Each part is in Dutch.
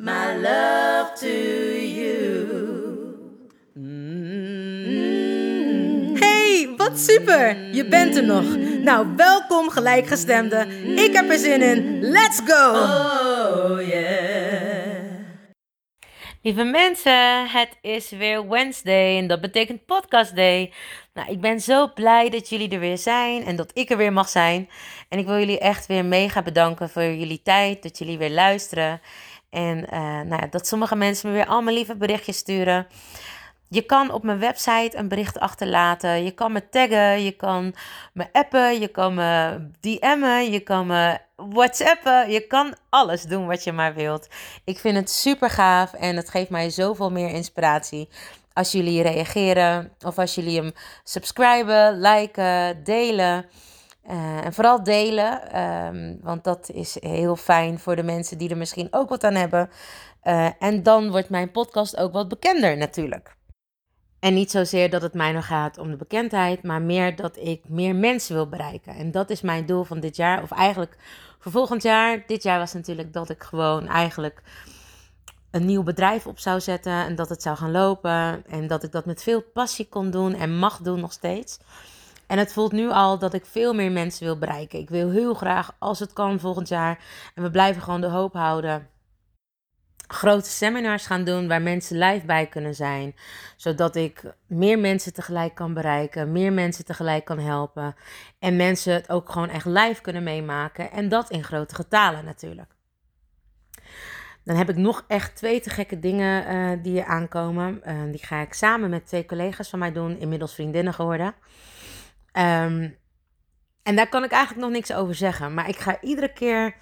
my love to you. Hey, wat super! Je bent er nog. Nou, welkom gelijkgestemde. Ik heb er zin in. Let's go! Oh yeah. Lieve mensen, het is weer Wednesday en dat betekent podcast day. Nou, ik ben zo blij dat jullie er weer zijn en dat ik er weer mag zijn. En ik wil jullie echt weer mega bedanken voor jullie tijd, dat jullie weer luisteren. En eh, nou ja, dat sommige mensen me weer allemaal lieve berichtjes sturen. Je kan op mijn website een bericht achterlaten. Je kan me taggen, je kan me appen, je kan me DM'en, je kan me WhatsAppen. Je kan alles doen wat je maar wilt. Ik vind het super gaaf en het geeft mij zoveel meer inspiratie. Als jullie reageren of als jullie hem subscriben, liken, delen. Eh, en vooral delen, ehm, want dat is heel fijn voor de mensen die er misschien ook wat aan hebben. Eh, en dan wordt mijn podcast ook wat bekender natuurlijk. En niet zozeer dat het mij nog gaat om de bekendheid, maar meer dat ik meer mensen wil bereiken. En dat is mijn doel van dit jaar, of eigenlijk voor volgend jaar. Dit jaar was natuurlijk dat ik gewoon eigenlijk een nieuw bedrijf op zou zetten en dat het zou gaan lopen. En dat ik dat met veel passie kon doen en mag doen nog steeds. En het voelt nu al dat ik veel meer mensen wil bereiken. Ik wil heel graag, als het kan, volgend jaar. En we blijven gewoon de hoop houden. Grote seminars gaan doen waar mensen live bij kunnen zijn. Zodat ik meer mensen tegelijk kan bereiken. Meer mensen tegelijk kan helpen. En mensen het ook gewoon echt live kunnen meemaken. En dat in grote getalen natuurlijk. Dan heb ik nog echt twee te gekke dingen uh, die aankomen. Uh, die ga ik samen met twee collega's van mij doen. Inmiddels vriendinnen geworden. Um, en daar kan ik eigenlijk nog niks over zeggen. Maar ik ga iedere keer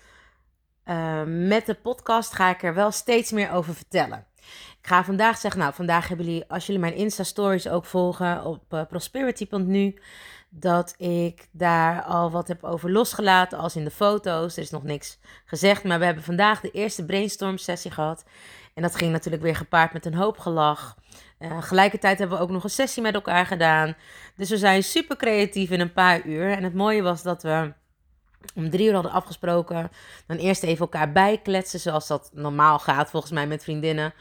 uh, met de podcast ga ik er wel steeds meer over vertellen. Ik ga vandaag zeggen, nou vandaag hebben jullie, als jullie mijn Insta stories ook volgen op uh, prosperity.nu, dat ik daar al wat heb over losgelaten, als in de foto's. Er is nog niks gezegd, maar we hebben vandaag de eerste brainstorm sessie gehad. En dat ging natuurlijk weer gepaard met een hoop gelach. Uh, hebben we ook nog een sessie met elkaar gedaan. Dus we zijn super creatief in een paar uur. En het mooie was dat we om drie uur hadden afgesproken. Dan eerst even elkaar bijkletsen, zoals dat normaal gaat volgens mij met vriendinnen.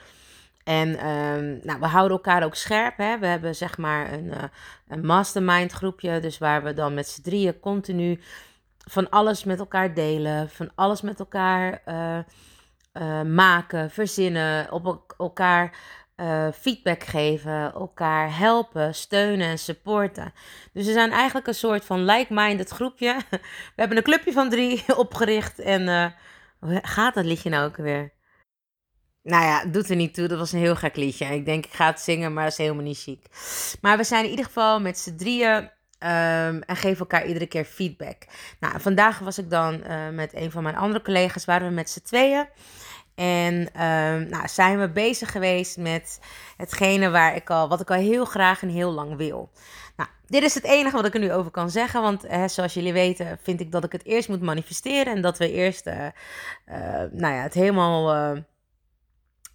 En um, nou, we houden elkaar ook scherp. Hè? We hebben zeg maar een, uh, een mastermind groepje. Dus waar we dan met z'n drieën continu van alles met elkaar delen. Van alles met elkaar uh, maken, verzinnen. Op elkaar uh, feedback geven, elkaar helpen, steunen en supporten. Dus we zijn eigenlijk een soort van like-minded groepje. We hebben een clubje van drie opgericht. En uh, gaat dat liedje nou ook weer? Nou ja, doet er niet toe. Dat was een heel gek liedje. Ik denk, ik ga het zingen, maar dat is helemaal niet chic. Maar we zijn in ieder geval met z'n drieën um, en geven elkaar iedere keer feedback. Nou, vandaag was ik dan met een van mijn andere collega's, waren we met z'n tweeën. En um, nou, zijn we bezig geweest met hetgene waar ik al, wat ik al heel graag en heel lang wil. Nou, dit is het enige wat ik er nu over kan zeggen. Want hè, zoals jullie weten, vind ik dat ik het eerst moet manifesteren. En dat we eerst uh, uh, nou ja, het helemaal uh,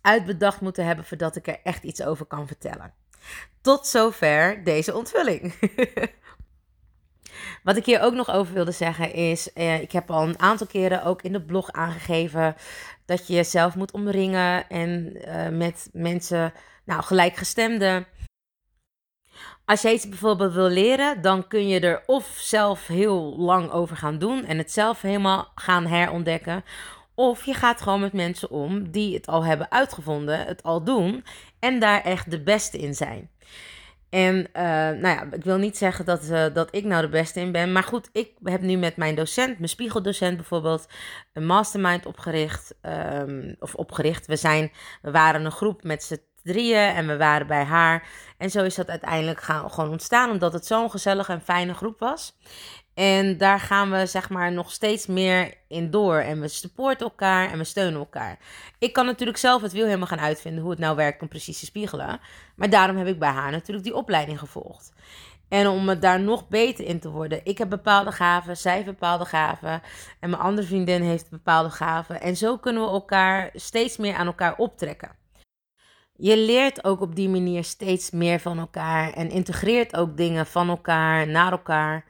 uitbedacht moeten hebben voordat ik er echt iets over kan vertellen. Tot zover deze onthulling. Wat ik hier ook nog over wilde zeggen is, eh, ik heb al een aantal keren ook in de blog aangegeven dat je jezelf moet omringen en uh, met mensen, nou gelijkgestemden. Als je iets bijvoorbeeld wil leren, dan kun je er of zelf heel lang over gaan doen en het zelf helemaal gaan herontdekken. Of je gaat gewoon met mensen om die het al hebben uitgevonden, het al doen en daar echt de beste in zijn. En uh, nou ja, ik wil niet zeggen dat, uh, dat ik nou de beste in ben. Maar goed, ik heb nu met mijn docent, mijn spiegeldocent bijvoorbeeld, een mastermind opgericht. Um, of opgericht. We, zijn, we waren een groep met z'n drieën en we waren bij haar. En zo is dat uiteindelijk gaan, gewoon ontstaan, omdat het zo'n gezellige en fijne groep was. En daar gaan we zeg maar nog steeds meer in door. En we supporten elkaar en we steunen elkaar. Ik kan natuurlijk zelf het wiel helemaal gaan uitvinden hoe het nou werkt om precies te spiegelen. Maar daarom heb ik bij haar natuurlijk die opleiding gevolgd. En om het daar nog beter in te worden. Ik heb bepaalde gaven, zij heeft bepaalde gaven. En mijn andere vriendin heeft bepaalde gaven. En zo kunnen we elkaar steeds meer aan elkaar optrekken. Je leert ook op die manier steeds meer van elkaar. En integreert ook dingen van elkaar, naar elkaar.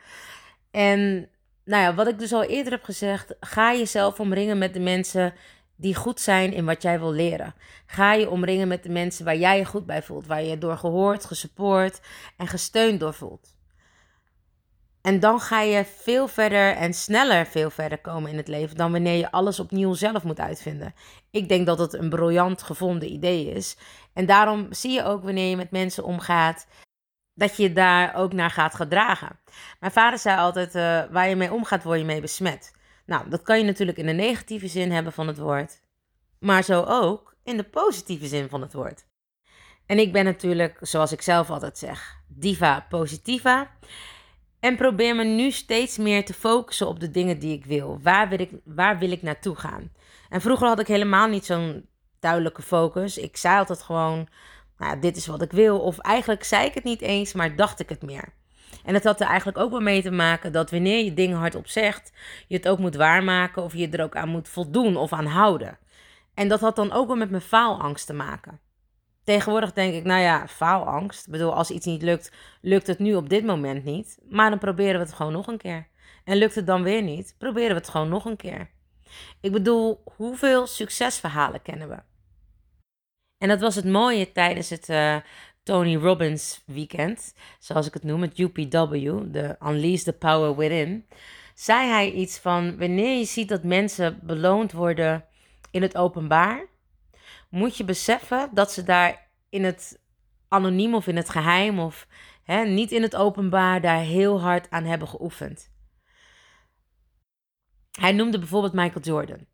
En nou ja, wat ik dus al eerder heb gezegd, ga jezelf omringen met de mensen die goed zijn in wat jij wil leren. Ga je omringen met de mensen waar jij je goed bij voelt, waar je door gehoord, gesupport en gesteund door voelt. En dan ga je veel verder en sneller veel verder komen in het leven dan wanneer je alles opnieuw zelf moet uitvinden. Ik denk dat het een briljant gevonden idee is. En daarom zie je ook wanneer je met mensen omgaat dat je daar ook naar gaat gedragen. Mijn vader zei altijd: uh, waar je mee omgaat, word je mee besmet. Nou, dat kan je natuurlijk in de negatieve zin hebben van het woord, maar zo ook in de positieve zin van het woord. En ik ben natuurlijk, zoals ik zelf altijd zeg, diva positiva. En probeer me nu steeds meer te focussen op de dingen die ik wil. Waar wil ik, waar wil ik naartoe gaan? En vroeger had ik helemaal niet zo'n duidelijke focus. Ik zei altijd gewoon: nou, dit is wat ik wil. Of eigenlijk zei ik het niet eens, maar dacht ik het meer. En het had er eigenlijk ook wel mee te maken dat wanneer je dingen hardop zegt, je het ook moet waarmaken of je er ook aan moet voldoen of aan houden. En dat had dan ook wel met mijn faalangst te maken. Tegenwoordig denk ik, nou ja, faalangst. Ik bedoel, als iets niet lukt, lukt het nu op dit moment niet. Maar dan proberen we het gewoon nog een keer. En lukt het dan weer niet, proberen we het gewoon nog een keer. Ik bedoel, hoeveel succesverhalen kennen we? En dat was het mooie tijdens het uh, Tony Robbins weekend, zoals ik het noem, het UPW, de Unleash the Power Within. Zei hij iets van: wanneer je ziet dat mensen beloond worden in het openbaar, moet je beseffen dat ze daar in het anoniem of in het geheim of hè, niet in het openbaar daar heel hard aan hebben geoefend. Hij noemde bijvoorbeeld Michael Jordan.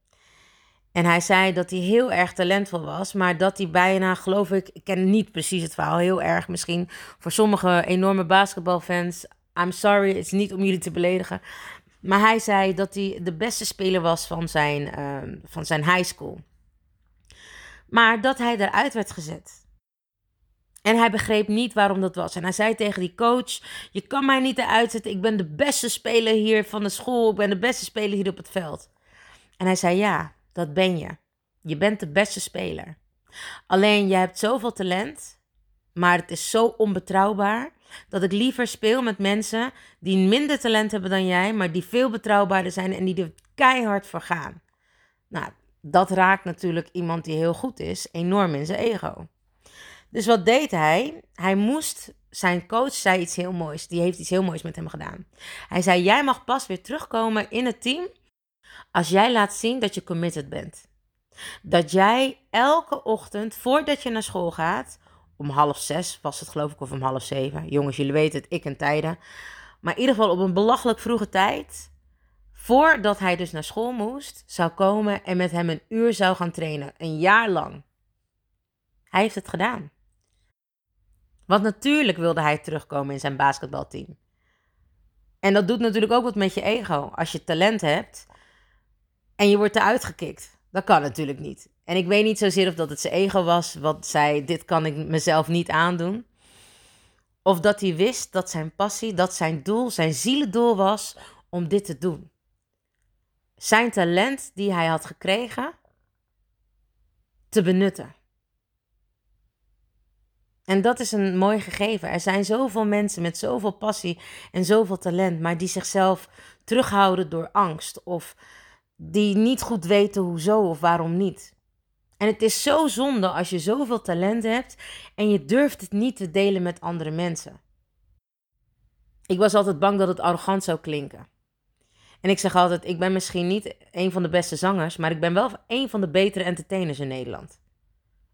En hij zei dat hij heel erg talentvol was, maar dat hij bijna, geloof ik, ik ken niet precies het verhaal, heel erg misschien voor sommige enorme basketbalfans. I'm sorry, het is niet om jullie te beledigen. Maar hij zei dat hij de beste speler was van zijn, uh, van zijn high school. Maar dat hij eruit werd gezet. En hij begreep niet waarom dat was. En hij zei tegen die coach: Je kan mij niet eruit zetten. Ik ben de beste speler hier van de school. Ik ben de beste speler hier op het veld. En hij zei: Ja, dat ben je. Je bent de beste speler. Alleen je hebt zoveel talent, maar het is zo onbetrouwbaar dat ik liever speel met mensen die minder talent hebben dan jij, maar die veel betrouwbaarder zijn en die er keihard voor gaan. Nou, dat raakt natuurlijk iemand die heel goed is enorm in zijn ego. Dus wat deed hij? Hij moest, zijn coach zei iets heel moois, die heeft iets heel moois met hem gedaan. Hij zei: Jij mag pas weer terugkomen in het team als jij laat zien dat je committed bent. Dat jij elke ochtend, voordat je naar school gaat, om half zes was het geloof ik, of om half zeven. Jongens, jullie weten het, ik en tijden. Maar in ieder geval op een belachelijk vroege tijd, voordat hij dus naar school moest, zou komen en met hem een uur zou gaan trainen. Een jaar lang. Hij heeft het gedaan. Want natuurlijk wilde hij terugkomen in zijn basketbalteam. En dat doet natuurlijk ook wat met je ego. Als je talent hebt, en je wordt eruit gekikt. Dat kan natuurlijk niet. En ik weet niet zozeer of dat het zijn ego was, wat zei: Dit kan ik mezelf niet aandoen. Of dat hij wist dat zijn passie, dat zijn doel, zijn zielendoel was om dit te doen. Zijn talent die hij had gekregen, te benutten. En dat is een mooi gegeven. Er zijn zoveel mensen met zoveel passie en zoveel talent, maar die zichzelf terughouden door angst of die niet goed weten hoezo of waarom niet. En het is zo zonde als je zoveel talent hebt en je durft het niet te delen met andere mensen. Ik was altijd bang dat het arrogant zou klinken. En ik zeg altijd, ik ben misschien niet een van de beste zangers, maar ik ben wel een van de betere entertainers in Nederland.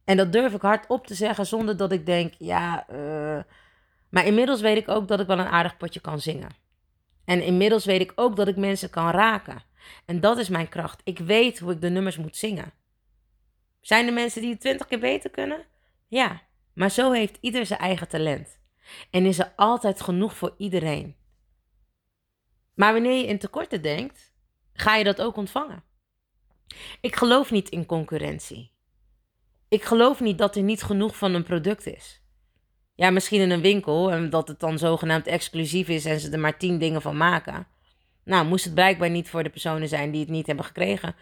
En dat durf ik hard op te zeggen zonder dat ik denk, ja, uh... maar inmiddels weet ik ook dat ik wel een aardig potje kan zingen. En inmiddels weet ik ook dat ik mensen kan raken. En dat is mijn kracht. Ik weet hoe ik de nummers moet zingen. Zijn er mensen die het twintig keer beter kunnen? Ja, maar zo heeft ieder zijn eigen talent. En is er altijd genoeg voor iedereen. Maar wanneer je in tekorten denkt, ga je dat ook ontvangen. Ik geloof niet in concurrentie. Ik geloof niet dat er niet genoeg van een product is. Ja, misschien in een winkel en dat het dan zogenaamd exclusief is en ze er maar tien dingen van maken. Nou, moest het blijkbaar niet voor de personen zijn die het niet hebben gekregen,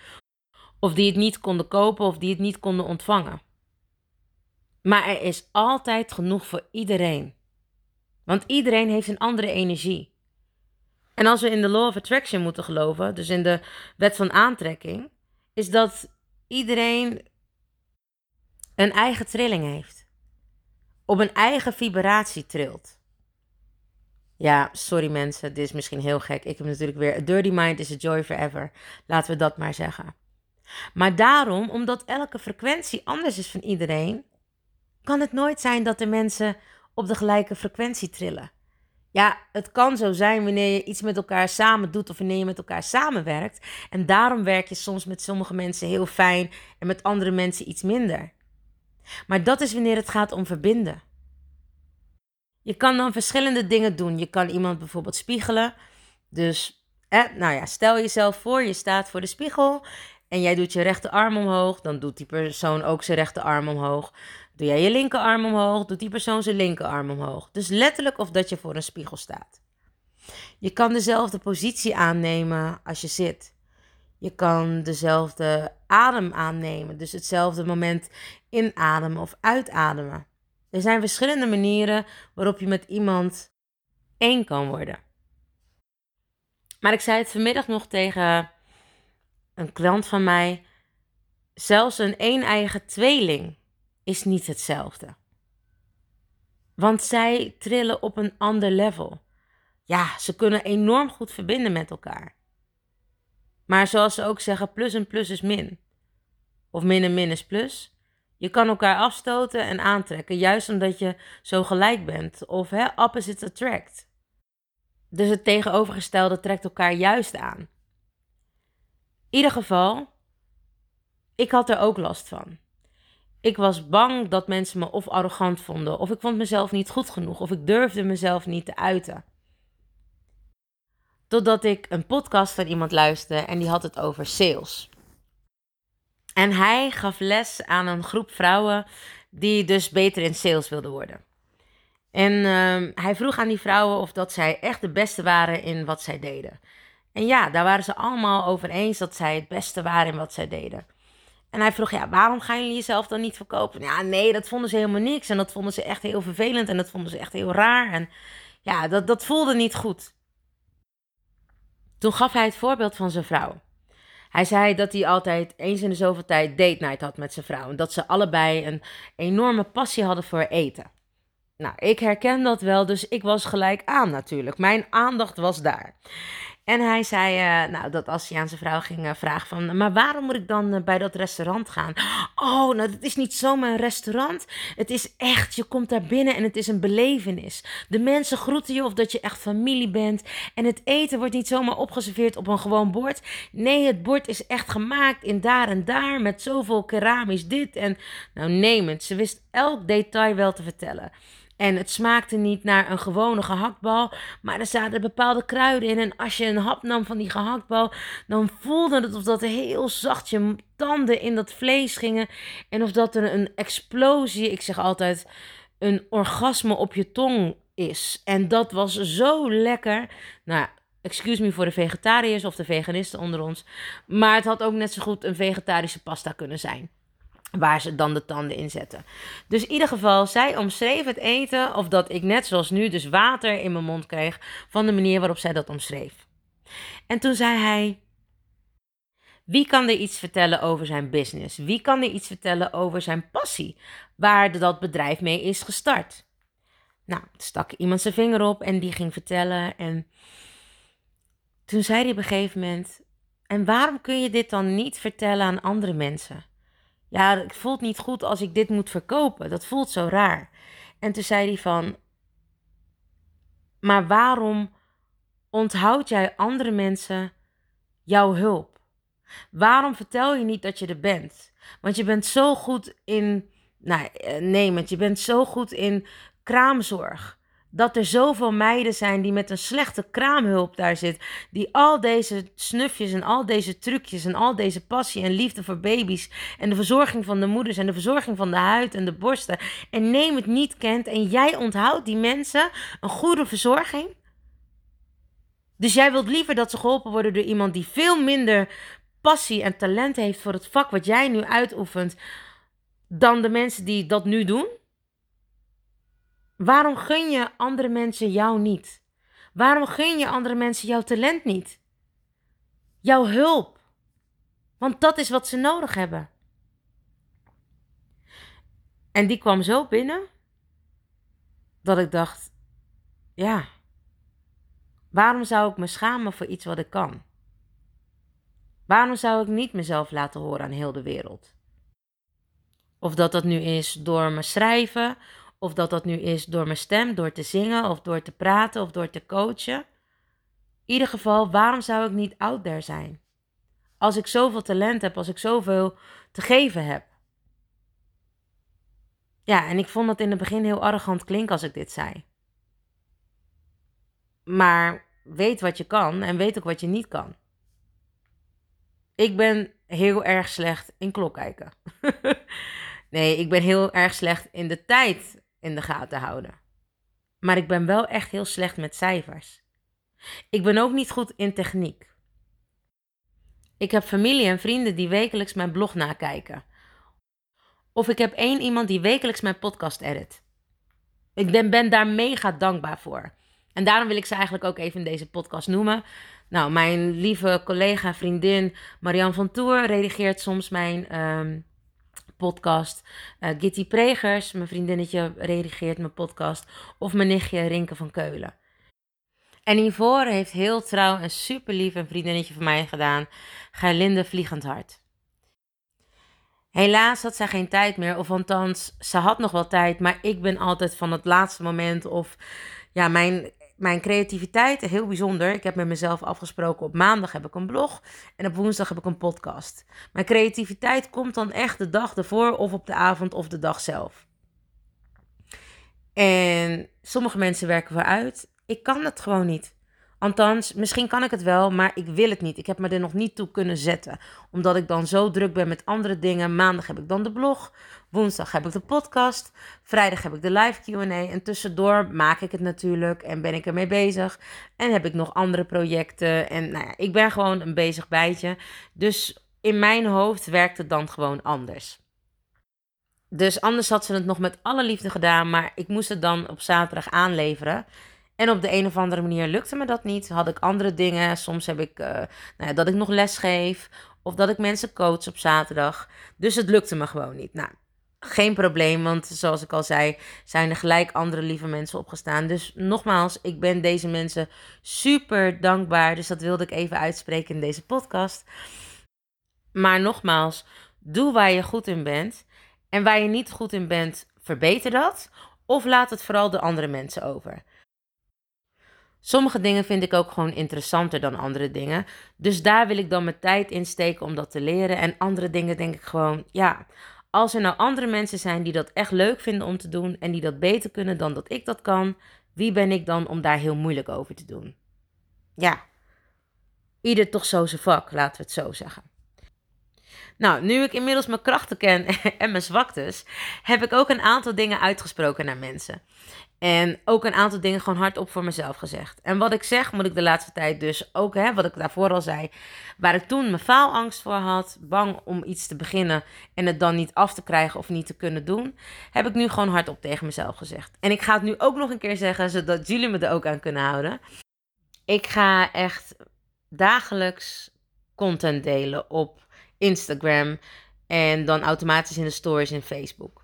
of die het niet konden kopen of die het niet konden ontvangen. Maar er is altijd genoeg voor iedereen. Want iedereen heeft een andere energie. En als we in de law of attraction moeten geloven, dus in de wet van aantrekking, is dat iedereen een eigen trilling heeft. Op een eigen vibratie trilt. Ja, sorry mensen, dit is misschien heel gek. Ik heb natuurlijk weer: A dirty mind is a joy forever. Laten we dat maar zeggen. Maar daarom, omdat elke frequentie anders is van iedereen, kan het nooit zijn dat de mensen op de gelijke frequentie trillen. Ja, het kan zo zijn wanneer je iets met elkaar samen doet of wanneer je met elkaar samenwerkt. En daarom werk je soms met sommige mensen heel fijn en met andere mensen iets minder. Maar dat is wanneer het gaat om verbinden. Je kan dan verschillende dingen doen. Je kan iemand bijvoorbeeld spiegelen. Dus, eh, nou ja, stel jezelf voor, je staat voor de spiegel en jij doet je rechterarm omhoog. Dan doet die persoon ook zijn rechterarm omhoog. Doe jij je linkerarm omhoog, doet die persoon zijn linkerarm omhoog. Dus letterlijk of dat je voor een spiegel staat. Je kan dezelfde positie aannemen als je zit. Je kan dezelfde adem aannemen, dus hetzelfde moment inademen of uitademen. Er zijn verschillende manieren waarop je met iemand één kan worden. Maar ik zei het vanmiddag nog tegen een klant van mij. Zelfs een een-eigen tweeling is niet hetzelfde. Want zij trillen op een ander level. Ja, ze kunnen enorm goed verbinden met elkaar. Maar zoals ze ook zeggen, plus en plus is min. Of min en min is plus. Je kan elkaar afstoten en aantrekken, juist omdat je zo gelijk bent. Of hè, opposites attract. Dus het tegenovergestelde trekt elkaar juist aan. In ieder geval, ik had er ook last van. Ik was bang dat mensen me of arrogant vonden, of ik vond mezelf niet goed genoeg, of ik durfde mezelf niet te uiten. Totdat ik een podcast van iemand luisterde en die had het over sales. En hij gaf les aan een groep vrouwen die dus beter in sales wilden worden. En uh, hij vroeg aan die vrouwen of dat zij echt de beste waren in wat zij deden. En ja, daar waren ze allemaal over eens dat zij het beste waren in wat zij deden. En hij vroeg, ja, waarom gaan jullie jezelf dan niet verkopen? Ja, nee, dat vonden ze helemaal niks. En dat vonden ze echt heel vervelend en dat vonden ze echt heel raar. En ja, dat, dat voelde niet goed. Toen gaf hij het voorbeeld van zijn vrouw. Hij zei dat hij altijd eens in de zoveel tijd date night had met zijn vrouw. En dat ze allebei een enorme passie hadden voor eten. Nou, ik herken dat wel, dus ik was gelijk aan natuurlijk. Mijn aandacht was daar. En hij zei uh, nou, dat als hij aan zijn vrouw ging uh, vragen van... maar waarom moet ik dan uh, bij dat restaurant gaan? Oh, nou, het is niet zomaar een restaurant. Het is echt, je komt daar binnen en het is een belevenis. De mensen groeten je of dat je echt familie bent. En het eten wordt niet zomaar opgeserveerd op een gewoon bord. Nee, het bord is echt gemaakt in daar en daar... met zoveel keramisch dit en... Nou, neem het. Ze wist elk detail wel te vertellen. En het smaakte niet naar een gewone gehaktbal, maar er zaten bepaalde kruiden in. En als je een hap nam van die gehaktbal, dan voelde het of dat heel zacht je tanden in dat vlees gingen. En of dat er een explosie, ik zeg altijd, een orgasme op je tong is. En dat was zo lekker. Nou, excuse me voor de vegetariërs of de veganisten onder ons. Maar het had ook net zo goed een vegetarische pasta kunnen zijn waar ze dan de tanden in zetten. Dus in ieder geval, zij omschreef het eten of dat ik net zoals nu dus water in mijn mond kreeg van de manier waarop zij dat omschreef. En toen zei hij: Wie kan er iets vertellen over zijn business? Wie kan er iets vertellen over zijn passie, waar dat bedrijf mee is gestart? Nou, stak iemand zijn vinger op en die ging vertellen en toen zei hij op een gegeven moment: En waarom kun je dit dan niet vertellen aan andere mensen? Ja, het voelt niet goed als ik dit moet verkopen. Dat voelt zo raar. En toen zei hij van: Maar waarom onthoud jij andere mensen jouw hulp? Waarom vertel je niet dat je er bent? Want je bent zo goed in. Nou, eh, nee, want je bent zo goed in kraamzorg dat er zoveel meiden zijn die met een slechte kraamhulp daar zit. Die al deze snufjes en al deze trucjes en al deze passie en liefde voor baby's. En de verzorging van de moeders en de verzorging van de huid en de borsten. En neem het niet kent. En jij onthoudt die mensen een goede verzorging. Dus jij wilt liever dat ze geholpen worden door iemand die veel minder passie en talent heeft voor het vak wat jij nu uitoefent. Dan de mensen die dat nu doen? Waarom gun je andere mensen jou niet? Waarom gun je andere mensen jouw talent niet? Jouw hulp. Want dat is wat ze nodig hebben. En die kwam zo binnen dat ik dacht: ja, waarom zou ik me schamen voor iets wat ik kan? Waarom zou ik niet mezelf laten horen aan heel de wereld? Of dat dat nu is door me schrijven, of dat dat nu is door mijn stem, door te zingen of door te praten of door te coachen. In ieder geval, waarom zou ik niet out there zijn? Als ik zoveel talent heb, als ik zoveel te geven heb. Ja, en ik vond dat in het begin heel arrogant klinken als ik dit zei. Maar weet wat je kan en weet ook wat je niet kan. Ik ben heel erg slecht in klok kijken. nee, ik ben heel erg slecht in de tijd in de gaten houden. Maar ik ben wel echt heel slecht met cijfers. Ik ben ook niet goed in techniek. Ik heb familie en vrienden die wekelijks mijn blog nakijken. Of ik heb één iemand die wekelijks mijn podcast edit. Ik ben, daar mega dankbaar voor. En daarom wil ik ze eigenlijk ook even in deze podcast noemen. Nou, mijn lieve collega, vriendin Marianne van Toer redigeert soms mijn um, podcast. Uh, Gitty Pregers, mijn vriendinnetje, redigeert mijn podcast. Of mijn nichtje Rinke van Keulen. En hiervoor heeft heel trouw en super lief een vriendinnetje van mij gedaan. Gerlinde Vliegend Hart. Helaas had zij geen tijd meer, of althans, ze had nog wel tijd, maar ik ben altijd van het laatste moment of ja, mijn mijn creativiteit, heel bijzonder. Ik heb met mezelf afgesproken, op maandag heb ik een blog en op woensdag heb ik een podcast. Mijn creativiteit komt dan echt de dag ervoor of op de avond of de dag zelf. En sommige mensen werken vooruit. Ik kan dat gewoon niet. Althans, misschien kan ik het wel, maar ik wil het niet. Ik heb me er nog niet toe kunnen zetten. Omdat ik dan zo druk ben met andere dingen. Maandag heb ik dan de blog. Woensdag heb ik de podcast. Vrijdag heb ik de live QA. En tussendoor maak ik het natuurlijk en ben ik ermee bezig. En heb ik nog andere projecten. En nou ja, ik ben gewoon een bezig bijtje. Dus in mijn hoofd werkt het dan gewoon anders. Dus anders had ze het nog met alle liefde gedaan. Maar ik moest het dan op zaterdag aanleveren. En op de een of andere manier lukte me dat niet. Had ik andere dingen. Soms heb ik uh, nou ja, dat ik nog les geef. Of dat ik mensen coach op zaterdag. Dus het lukte me gewoon niet. Nou, geen probleem. Want zoals ik al zei, zijn er gelijk andere lieve mensen opgestaan. Dus nogmaals, ik ben deze mensen super dankbaar. Dus dat wilde ik even uitspreken in deze podcast. Maar nogmaals, doe waar je goed in bent. En waar je niet goed in bent, verbeter dat. Of laat het vooral de andere mensen over. Sommige dingen vind ik ook gewoon interessanter dan andere dingen. Dus daar wil ik dan mijn tijd in steken om dat te leren. En andere dingen denk ik gewoon, ja, als er nou andere mensen zijn die dat echt leuk vinden om te doen en die dat beter kunnen dan dat ik dat kan, wie ben ik dan om daar heel moeilijk over te doen? Ja, ieder toch zo zijn vak, laten we het zo zeggen. Nou, nu ik inmiddels mijn krachten ken en mijn zwaktes, heb ik ook een aantal dingen uitgesproken naar mensen. En ook een aantal dingen gewoon hardop voor mezelf gezegd. En wat ik zeg, moet ik de laatste tijd dus ook, hè, wat ik daarvoor al zei, waar ik toen mijn faalangst voor had, bang om iets te beginnen en het dan niet af te krijgen of niet te kunnen doen, heb ik nu gewoon hardop tegen mezelf gezegd. En ik ga het nu ook nog een keer zeggen, zodat jullie me er ook aan kunnen houden. Ik ga echt dagelijks content delen op Instagram En dan automatisch in de stories in Facebook.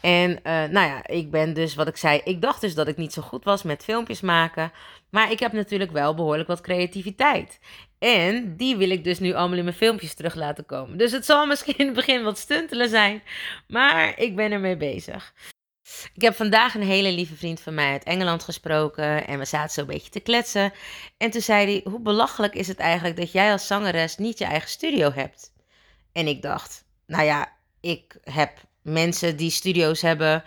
En eh, nou ja, ik ben dus, wat ik zei, ik dacht dus dat ik niet zo goed was met filmpjes maken. Maar ik heb natuurlijk wel behoorlijk wat creativiteit. En die wil ik dus nu allemaal in mijn filmpjes terug laten komen. Dus het zal misschien in het begin wat stuntelen zijn, maar ik ben ermee bezig. Ik heb vandaag een hele lieve vriend van mij uit Engeland gesproken en we zaten zo een beetje te kletsen. En toen zei hij: Hoe belachelijk is het eigenlijk dat jij als zangeres niet je eigen studio hebt? En ik dacht: Nou ja, ik heb mensen die studio's hebben.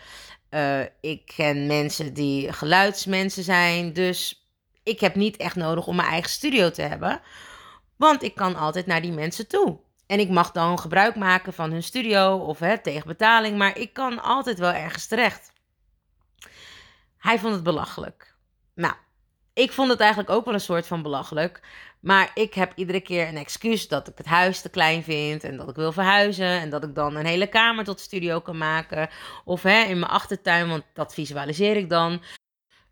Uh, ik ken mensen die geluidsmensen zijn. Dus ik heb niet echt nodig om mijn eigen studio te hebben. Want ik kan altijd naar die mensen toe. En ik mag dan gebruik maken van hun studio of hè, tegen betaling. Maar ik kan altijd wel ergens terecht. Hij vond het belachelijk. Nou, ik vond het eigenlijk ook wel een soort van belachelijk. Maar ik heb iedere keer een excuus dat ik het huis te klein vind en dat ik wil verhuizen en dat ik dan een hele kamer tot studio kan maken. Of hè, in mijn achtertuin, want dat visualiseer ik dan,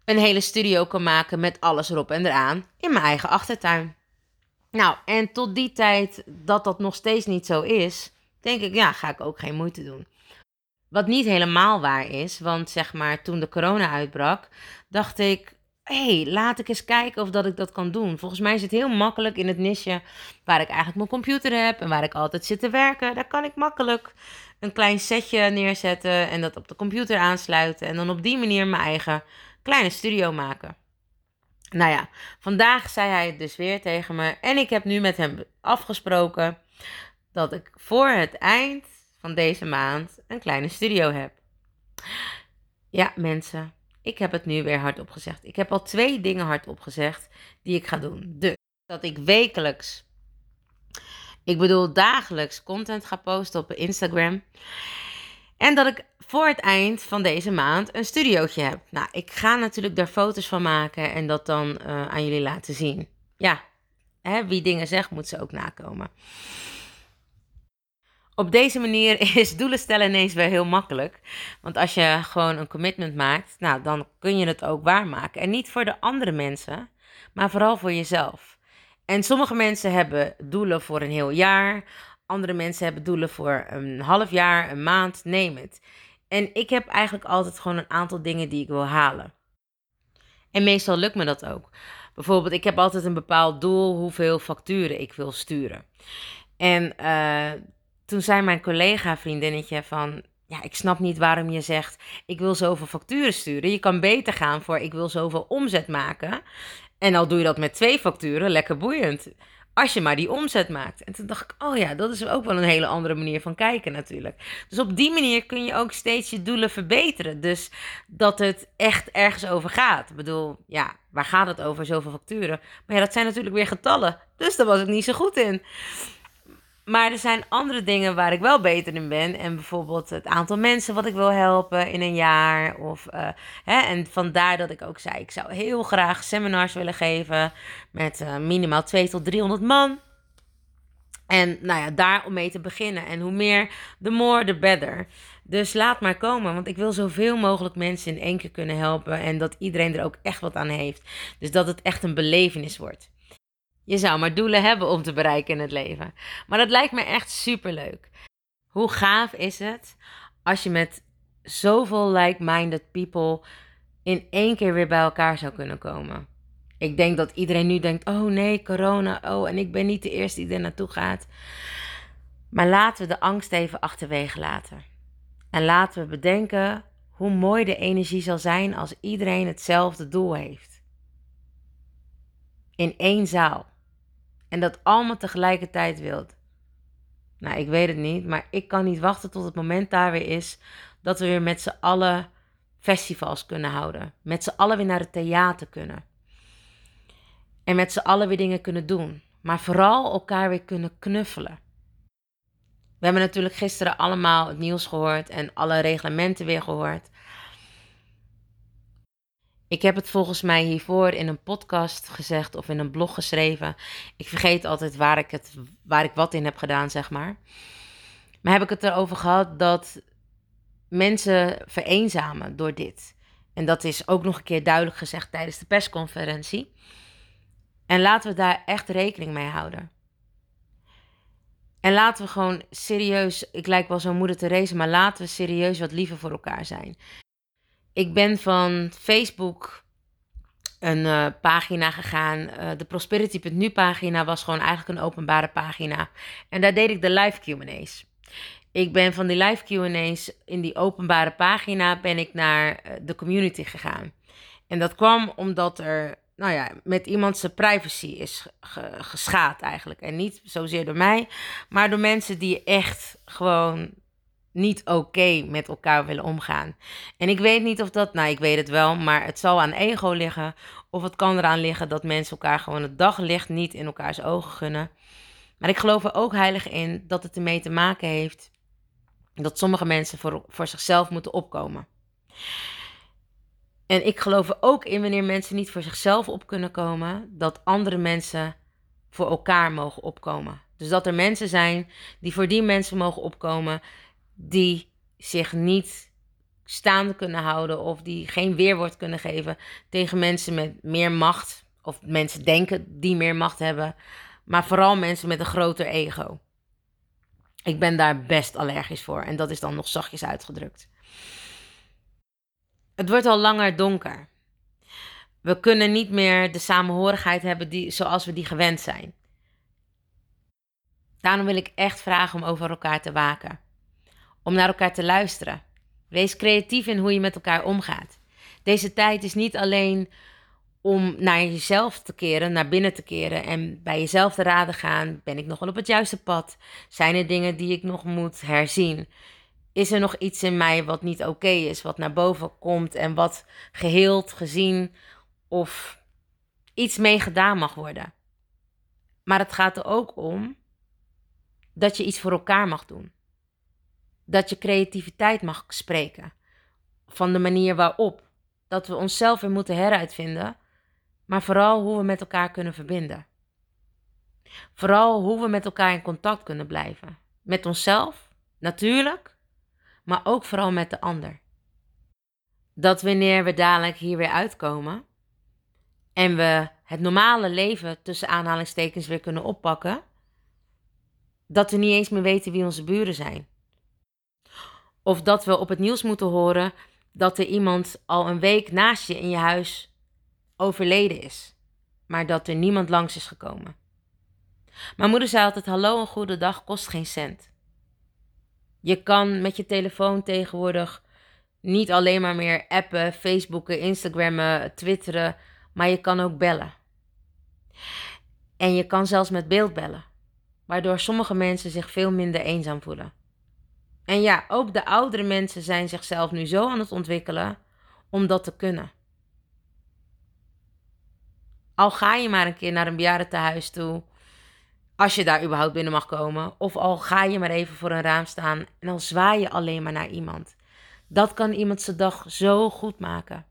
een hele studio kan maken met alles erop en eraan in mijn eigen achtertuin. Nou, en tot die tijd dat dat nog steeds niet zo is, denk ik, ja, ga ik ook geen moeite doen. Wat niet helemaal waar is, want zeg maar toen de corona uitbrak, dacht ik, hey, laat ik eens kijken of dat ik dat kan doen. Volgens mij is het heel makkelijk in het nisje waar ik eigenlijk mijn computer heb en waar ik altijd zit te werken. Daar kan ik makkelijk een klein setje neerzetten en dat op de computer aansluiten en dan op die manier mijn eigen kleine studio maken. Nou ja, vandaag zei hij het dus weer tegen me. En ik heb nu met hem afgesproken dat ik voor het eind van deze maand een kleine studio heb. Ja, mensen, ik heb het nu weer hardop gezegd. Ik heb al twee dingen hardop gezegd die ik ga doen. Dus dat ik wekelijks, ik bedoel dagelijks, content ga posten op Instagram. En dat ik voor het eind van deze maand een studiootje heb. Nou, ik ga natuurlijk daar foto's van maken en dat dan uh, aan jullie laten zien. Ja, hè, wie dingen zegt, moet ze ook nakomen. Op deze manier is doelen stellen ineens wel heel makkelijk. Want als je gewoon een commitment maakt, nou, dan kun je het ook waarmaken. En niet voor de andere mensen, maar vooral voor jezelf. En sommige mensen hebben doelen voor een heel jaar. Andere mensen hebben doelen voor een half jaar, een maand, neem het. En ik heb eigenlijk altijd gewoon een aantal dingen die ik wil halen. En meestal lukt me dat ook. Bijvoorbeeld, ik heb altijd een bepaald doel hoeveel facturen ik wil sturen. En uh, toen zei mijn collega vriendinnetje van... Ja, ik snap niet waarom je zegt, ik wil zoveel facturen sturen. Je kan beter gaan voor, ik wil zoveel omzet maken. En al doe je dat met twee facturen, lekker boeiend. Als je maar die omzet maakt. En toen dacht ik, oh ja, dat is ook wel een hele andere manier van kijken natuurlijk. Dus op die manier kun je ook steeds je doelen verbeteren. Dus dat het echt ergens over gaat. Ik bedoel, ja, waar gaat het over? Zoveel facturen. Maar ja, dat zijn natuurlijk weer getallen. Dus daar was ik niet zo goed in. Maar er zijn andere dingen waar ik wel beter in ben. En bijvoorbeeld het aantal mensen wat ik wil helpen in een jaar. Of, uh, hè, en vandaar dat ik ook zei, ik zou heel graag seminars willen geven met uh, minimaal 2 tot 300 man. En nou ja, daar om mee te beginnen. En hoe meer, the more, the better. Dus laat maar komen, want ik wil zoveel mogelijk mensen in één keer kunnen helpen. En dat iedereen er ook echt wat aan heeft. Dus dat het echt een belevenis wordt. Je zou maar doelen hebben om te bereiken in het leven. Maar dat lijkt me echt super leuk. Hoe gaaf is het als je met zoveel like-minded people in één keer weer bij elkaar zou kunnen komen? Ik denk dat iedereen nu denkt: oh nee, corona, oh en ik ben niet de eerste die er naartoe gaat. Maar laten we de angst even achterwege laten. En laten we bedenken hoe mooi de energie zal zijn als iedereen hetzelfde doel heeft. In één zaal. En dat allemaal tegelijkertijd wilt. Nou, ik weet het niet, maar ik kan niet wachten tot het moment daar weer is dat we weer met z'n allen festivals kunnen houden. Met z'n allen weer naar het theater kunnen. En met z'n allen weer dingen kunnen doen. Maar vooral elkaar weer kunnen knuffelen. We hebben natuurlijk gisteren allemaal het nieuws gehoord en alle reglementen weer gehoord. Ik heb het volgens mij hiervoor in een podcast gezegd of in een blog geschreven. Ik vergeet altijd waar ik, het, waar ik wat in heb gedaan, zeg maar. Maar heb ik het erover gehad dat mensen vereenzamen door dit. En dat is ook nog een keer duidelijk gezegd tijdens de persconferentie. En laten we daar echt rekening mee houden. En laten we gewoon serieus, ik lijk wel zo'n moeder Therese, maar laten we serieus wat liever voor elkaar zijn. Ik ben van Facebook een uh, pagina gegaan. Uh, de Prosperity.nu pagina was gewoon eigenlijk een openbare pagina. En daar deed ik de live Q&A's. Ik ben van die live Q&A's in die openbare pagina ben ik naar uh, de community gegaan. En dat kwam omdat er, nou ja, met iemand privacy is ge geschaad eigenlijk. En niet zozeer door mij, maar door mensen die echt gewoon niet oké met elkaar willen omgaan. En ik weet niet of dat, nou ik weet het wel, maar het zal aan ego liggen. Of het kan eraan liggen dat mensen elkaar gewoon het daglicht niet in elkaars ogen gunnen. Maar ik geloof er ook heilig in dat het ermee te maken heeft dat sommige mensen voor, voor zichzelf moeten opkomen. En ik geloof er ook in wanneer mensen niet voor zichzelf op kunnen komen, dat andere mensen voor elkaar mogen opkomen. Dus dat er mensen zijn die voor die mensen mogen opkomen die zich niet staande kunnen houden of die geen weerwoord kunnen geven tegen mensen met meer macht of mensen denken die meer macht hebben, maar vooral mensen met een groter ego. Ik ben daar best allergisch voor en dat is dan nog zachtjes uitgedrukt. Het wordt al langer donker. We kunnen niet meer de samenhorigheid hebben die, zoals we die gewend zijn. Daarom wil ik echt vragen om over elkaar te waken om naar elkaar te luisteren. Wees creatief in hoe je met elkaar omgaat. Deze tijd is niet alleen om naar jezelf te keren, naar binnen te keren en bij jezelf te raden gaan: ben ik nog wel op het juiste pad? Zijn er dingen die ik nog moet herzien? Is er nog iets in mij wat niet oké is, wat naar boven komt en wat geheeld, gezien of iets mee gedaan mag worden? Maar het gaat er ook om dat je iets voor elkaar mag doen dat je creativiteit mag spreken. Van de manier waarop. Dat we onszelf weer moeten heruitvinden, maar vooral hoe we met elkaar kunnen verbinden. Vooral hoe we met elkaar in contact kunnen blijven. Met onszelf, natuurlijk, maar ook vooral met de ander. Dat wanneer we dadelijk hier weer uitkomen en we het normale leven tussen aanhalingstekens weer kunnen oppakken, dat we niet eens meer weten wie onze buren zijn. Of dat we op het nieuws moeten horen dat er iemand al een week naast je in je huis overleden is, maar dat er niemand langs is gekomen. Mijn moeder zei altijd: Hallo, een goede dag kost geen cent. Je kan met je telefoon tegenwoordig niet alleen maar meer appen, Facebooken, Instagrammen, twitteren, maar je kan ook bellen. En je kan zelfs met beeld bellen, waardoor sommige mensen zich veel minder eenzaam voelen. En ja, ook de oudere mensen zijn zichzelf nu zo aan het ontwikkelen om dat te kunnen. Al ga je maar een keer naar een bejaardentehuis toe, als je daar überhaupt binnen mag komen, of al ga je maar even voor een raam staan en dan zwaai je alleen maar naar iemand. Dat kan iemand zijn dag zo goed maken.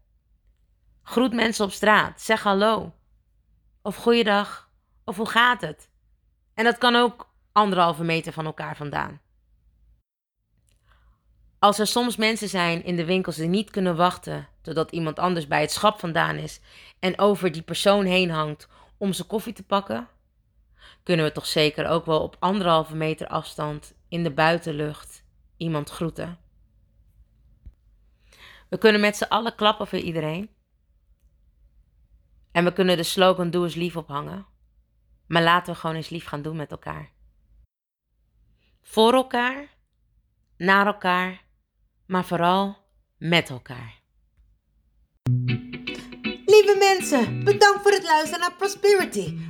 Groet mensen op straat, zeg hallo. Of goeiedag, of hoe gaat het? En dat kan ook anderhalve meter van elkaar vandaan. Als er soms mensen zijn in de winkels die niet kunnen wachten totdat iemand anders bij het schap vandaan is en over die persoon heen hangt om zijn koffie te pakken, kunnen we toch zeker ook wel op anderhalve meter afstand in de buitenlucht iemand groeten. We kunnen met z'n allen klappen voor iedereen. En we kunnen de slogan Doe eens lief ophangen. Maar laten we gewoon eens lief gaan doen met elkaar. Voor elkaar, naar elkaar maar vooral met elkaar. Lieve mensen, bedankt voor het luisteren naar Prosperity,